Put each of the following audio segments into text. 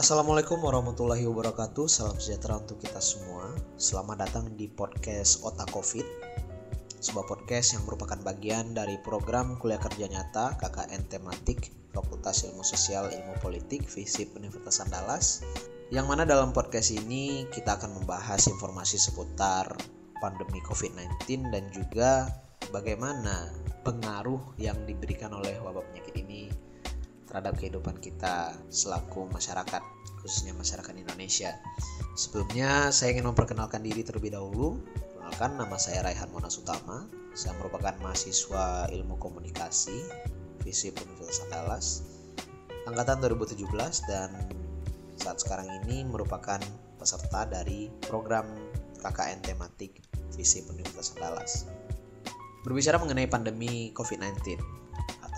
Assalamualaikum warahmatullahi wabarakatuh. Salam sejahtera untuk kita semua. Selamat datang di podcast Otak Covid Sebuah podcast yang merupakan bagian dari program kuliah kerja nyata KKN tematik Fakultas Ilmu Sosial Ilmu Politik FISIP Universitas Andalas. Yang mana dalam podcast ini kita akan membahas informasi seputar pandemi COVID-19 dan juga bagaimana pengaruh yang diberikan oleh wabah penyakit ini terhadap kehidupan kita selaku masyarakat khususnya masyarakat Indonesia. Sebelumnya saya ingin memperkenalkan diri terlebih dahulu. Perkenalkan nama saya Raihan Monas Utama. Saya merupakan mahasiswa Ilmu Komunikasi FISIP Universitas Andalas angkatan 2017 dan saat sekarang ini merupakan peserta dari program KKN tematik FISIP Universitas Andalas. Berbicara mengenai pandemi COVID-19,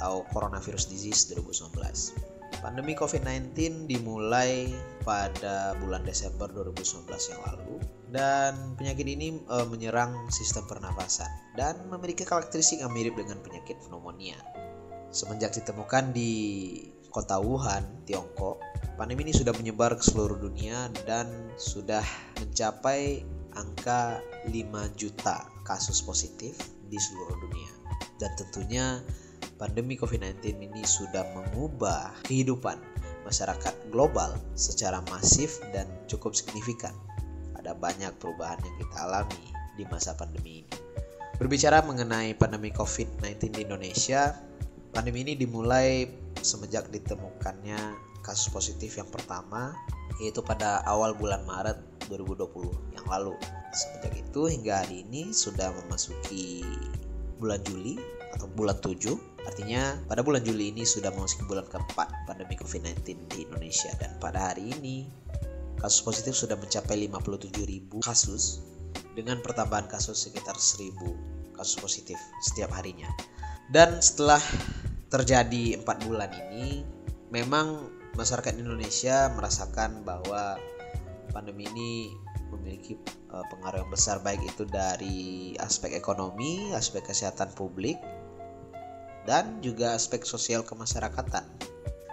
atau Coronavirus Disease 2019. Pandemi COVID-19 dimulai pada bulan Desember 2019 yang lalu dan penyakit ini e, menyerang sistem pernafasan dan memiliki karakteristik yang mirip dengan penyakit pneumonia. Semenjak ditemukan di kota Wuhan, Tiongkok, pandemi ini sudah menyebar ke seluruh dunia dan sudah mencapai angka 5 juta kasus positif di seluruh dunia. Dan tentunya pandemi COVID-19 ini sudah mengubah kehidupan masyarakat global secara masif dan cukup signifikan. Ada banyak perubahan yang kita alami di masa pandemi ini. Berbicara mengenai pandemi COVID-19 di Indonesia, pandemi ini dimulai semenjak ditemukannya kasus positif yang pertama yaitu pada awal bulan Maret 2020 yang lalu. Semenjak itu hingga hari ini sudah memasuki bulan Juli atau bulan 7 Artinya pada bulan Juli ini sudah memasuki bulan keempat pandemi COVID-19 di Indonesia dan pada hari ini kasus positif sudah mencapai 57.000 kasus dengan pertambahan kasus sekitar 1.000 kasus positif setiap harinya. Dan setelah terjadi empat bulan ini, memang masyarakat Indonesia merasakan bahwa pandemi ini memiliki eh, pengaruh yang besar baik itu dari aspek ekonomi, aspek kesehatan publik, dan juga aspek sosial kemasyarakatan.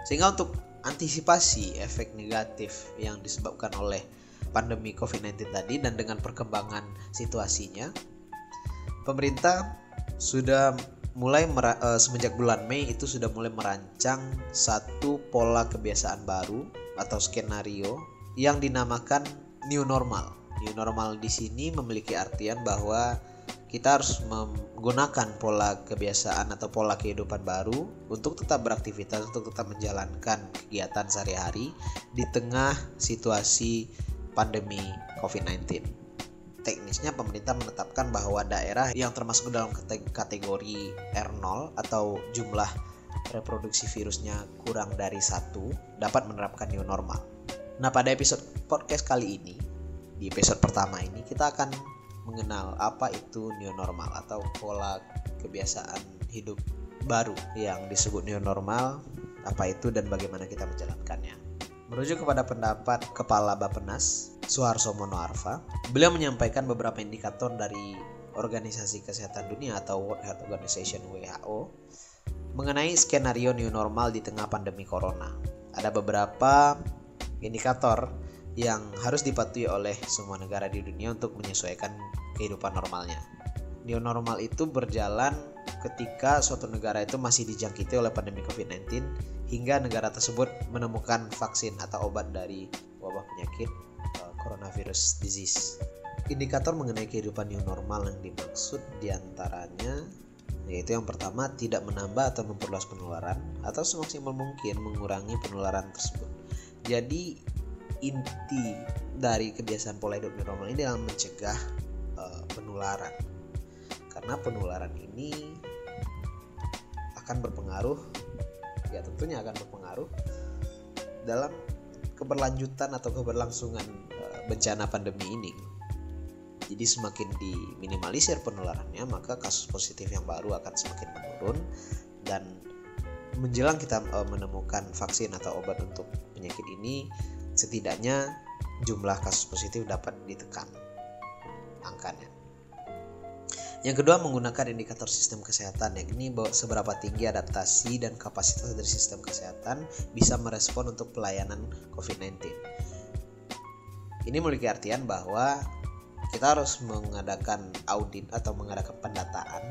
Sehingga untuk antisipasi efek negatif yang disebabkan oleh pandemi COVID-19 tadi dan dengan perkembangan situasinya, pemerintah sudah mulai uh, semenjak bulan Mei itu sudah mulai merancang satu pola kebiasaan baru atau skenario yang dinamakan new normal. New normal di sini memiliki artian bahwa kita harus menggunakan pola kebiasaan atau pola kehidupan baru untuk tetap beraktivitas, untuk tetap menjalankan kegiatan sehari-hari di tengah situasi pandemi COVID-19. Teknisnya pemerintah menetapkan bahwa daerah yang termasuk dalam kategori R0 atau jumlah reproduksi virusnya kurang dari satu dapat menerapkan new normal. Nah pada episode podcast kali ini, di episode pertama ini kita akan mengenal apa itu new normal atau pola kebiasaan hidup baru yang disebut new normal, apa itu dan bagaimana kita menjalankannya. Merujuk kepada pendapat Kepala Bapenas, Suharso Mono Arfa, beliau menyampaikan beberapa indikator dari Organisasi Kesehatan Dunia atau World Health Organization WHO mengenai skenario new normal di tengah pandemi corona. Ada beberapa indikator yang harus dipatuhi oleh semua negara di dunia untuk menyesuaikan kehidupan normalnya. New normal itu berjalan ketika suatu negara itu masih dijangkiti oleh pandemi COVID-19 hingga negara tersebut menemukan vaksin atau obat dari wabah penyakit uh, coronavirus disease. Indikator mengenai kehidupan new normal yang dimaksud di antaranya yaitu yang pertama tidak menambah atau memperluas penularan atau semaksimal mungkin mengurangi penularan tersebut. Jadi inti dari kebiasaan pola hidup normal ini adalah mencegah uh, penularan. Karena penularan ini akan berpengaruh ya tentunya akan berpengaruh dalam keberlanjutan atau keberlangsungan uh, bencana pandemi ini. Jadi semakin diminimalisir penularannya maka kasus positif yang baru akan semakin menurun dan menjelang kita uh, menemukan vaksin atau obat untuk penyakit ini setidaknya jumlah kasus positif dapat ditekan angkanya. Yang kedua menggunakan indikator sistem kesehatan ya ini seberapa tinggi adaptasi dan kapasitas dari sistem kesehatan bisa merespon untuk pelayanan COVID-19. Ini memiliki artian bahwa kita harus mengadakan audit atau mengadakan pendataan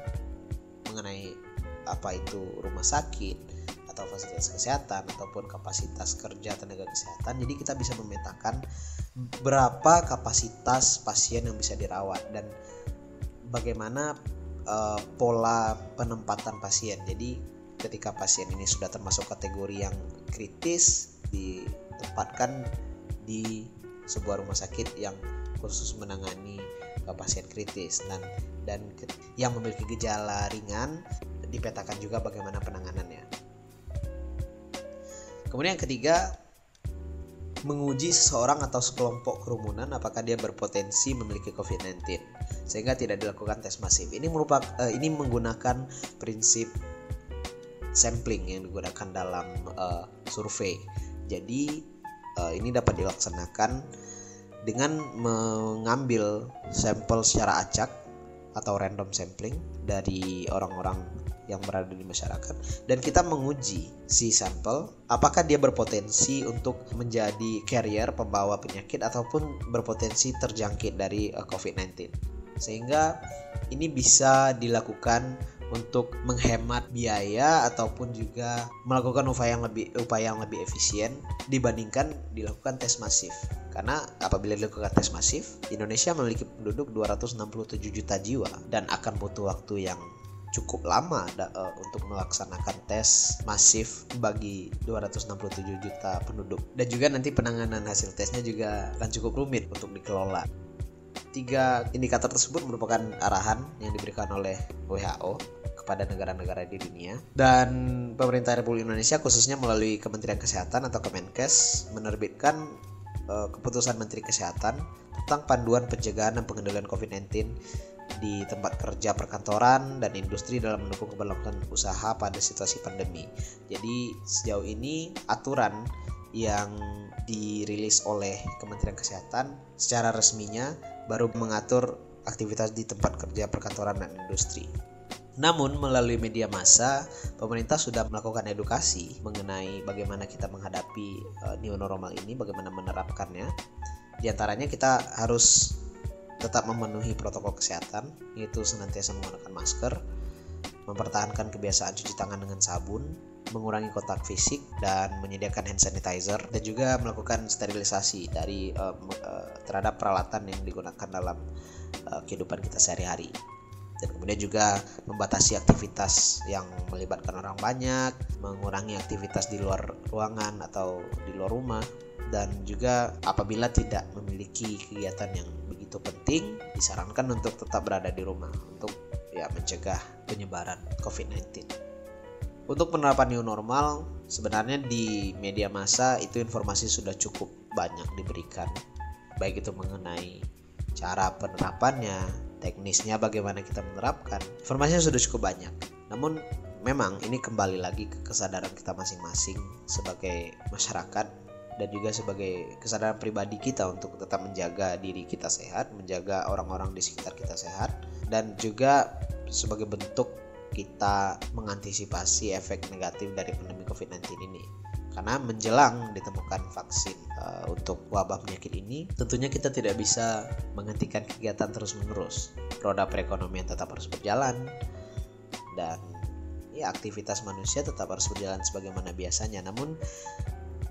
mengenai apa itu rumah sakit atau fasilitas kesehatan ataupun kapasitas kerja tenaga kesehatan. Jadi kita bisa memetakan berapa kapasitas pasien yang bisa dirawat dan bagaimana uh, pola penempatan pasien. Jadi ketika pasien ini sudah termasuk kategori yang kritis ditempatkan di sebuah rumah sakit yang khusus menangani uh, pasien kritis dan dan yang memiliki gejala ringan dipetakan juga bagaimana penanganannya. Kemudian yang ketiga menguji seseorang atau sekelompok kerumunan apakah dia berpotensi memiliki COVID-19 sehingga tidak dilakukan tes masif. Ini merupakan uh, ini menggunakan prinsip sampling yang digunakan dalam uh, survei. Jadi uh, ini dapat dilaksanakan dengan mengambil sampel secara acak atau random sampling dari orang-orang yang berada di masyarakat dan kita menguji si sampel apakah dia berpotensi untuk menjadi carrier pembawa penyakit ataupun berpotensi terjangkit dari uh, COVID-19 sehingga ini bisa dilakukan untuk menghemat biaya ataupun juga melakukan upaya yang lebih upaya yang lebih efisien dibandingkan dilakukan tes masif. Karena apabila dilakukan tes masif, Indonesia memiliki penduduk 267 juta jiwa dan akan butuh waktu yang cukup lama uh, untuk melaksanakan tes masif bagi 267 juta penduduk dan juga nanti penanganan hasil tesnya juga akan cukup rumit untuk dikelola. Tiga indikator tersebut merupakan arahan yang diberikan oleh WHO kepada negara-negara di dunia dan pemerintah Republik Indonesia khususnya melalui Kementerian Kesehatan atau Kemenkes menerbitkan uh, keputusan Menteri Kesehatan tentang panduan pencegahan dan pengendalian COVID-19 di tempat kerja perkantoran dan industri dalam mendukung keberlangsungan usaha pada situasi pandemi. Jadi sejauh ini aturan yang dirilis oleh Kementerian Kesehatan secara resminya baru mengatur aktivitas di tempat kerja perkantoran dan industri. Namun melalui media massa, pemerintah sudah melakukan edukasi mengenai bagaimana kita menghadapi uh, new normal ini, bagaimana menerapkannya. Di antaranya kita harus tetap memenuhi protokol kesehatan, yaitu senantiasa menggunakan masker, mempertahankan kebiasaan cuci tangan dengan sabun, mengurangi kontak fisik dan menyediakan hand sanitizer dan juga melakukan sterilisasi dari uh, uh, terhadap peralatan yang digunakan dalam uh, kehidupan kita sehari-hari. Dan kemudian juga membatasi aktivitas yang melibatkan orang banyak, mengurangi aktivitas di luar ruangan atau di luar rumah, dan juga apabila tidak memiliki kegiatan yang begitu penting disarankan untuk tetap berada di rumah untuk ya mencegah penyebaran COVID-19. Untuk penerapan new normal sebenarnya di media massa itu informasi sudah cukup banyak diberikan baik itu mengenai cara penerapannya, teknisnya bagaimana kita menerapkan. Informasinya sudah cukup banyak. Namun memang ini kembali lagi ke kesadaran kita masing-masing sebagai masyarakat dan juga sebagai kesadaran pribadi kita untuk tetap menjaga diri kita sehat, menjaga orang-orang di sekitar kita sehat, dan juga sebagai bentuk kita mengantisipasi efek negatif dari pandemi COVID-19 ini. Karena menjelang ditemukan vaksin uh, untuk wabah penyakit ini, tentunya kita tidak bisa menghentikan kegiatan terus-menerus. Roda perekonomian tetap harus berjalan dan ya aktivitas manusia tetap harus berjalan sebagaimana biasanya. Namun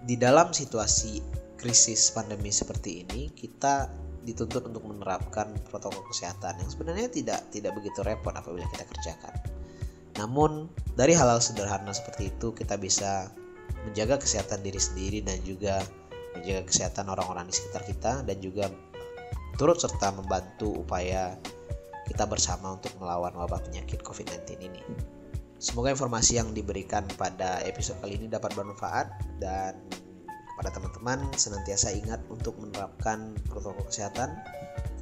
di dalam situasi krisis pandemi seperti ini kita dituntut untuk menerapkan protokol kesehatan yang sebenarnya tidak tidak begitu repot apabila kita kerjakan. Namun dari hal-hal sederhana seperti itu kita bisa menjaga kesehatan diri sendiri dan juga menjaga kesehatan orang-orang di sekitar kita dan juga turut serta membantu upaya kita bersama untuk melawan wabah penyakit COVID-19 ini. Semoga informasi yang diberikan pada episode kali ini dapat bermanfaat dan kepada teman-teman senantiasa ingat untuk menerapkan protokol kesehatan,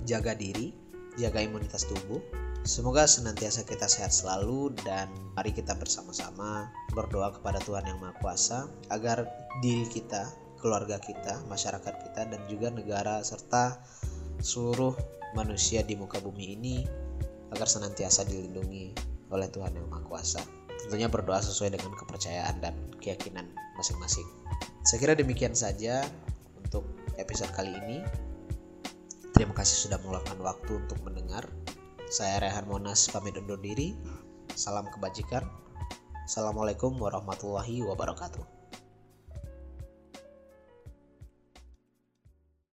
jaga diri, jaga imunitas tubuh. Semoga senantiasa kita sehat selalu dan mari kita bersama-sama berdoa kepada Tuhan Yang Maha Kuasa agar diri kita, keluarga kita, masyarakat kita dan juga negara serta seluruh manusia di muka bumi ini agar senantiasa dilindungi oleh Tuhan Yang Maha Kuasa. Tentunya berdoa sesuai dengan kepercayaan dan keyakinan masing-masing. Saya kira demikian saja untuk episode kali ini. Terima kasih sudah meluangkan waktu untuk mendengar. Saya Rehan Monas pamit undur diri. Salam kebajikan. Assalamualaikum warahmatullahi wabarakatuh.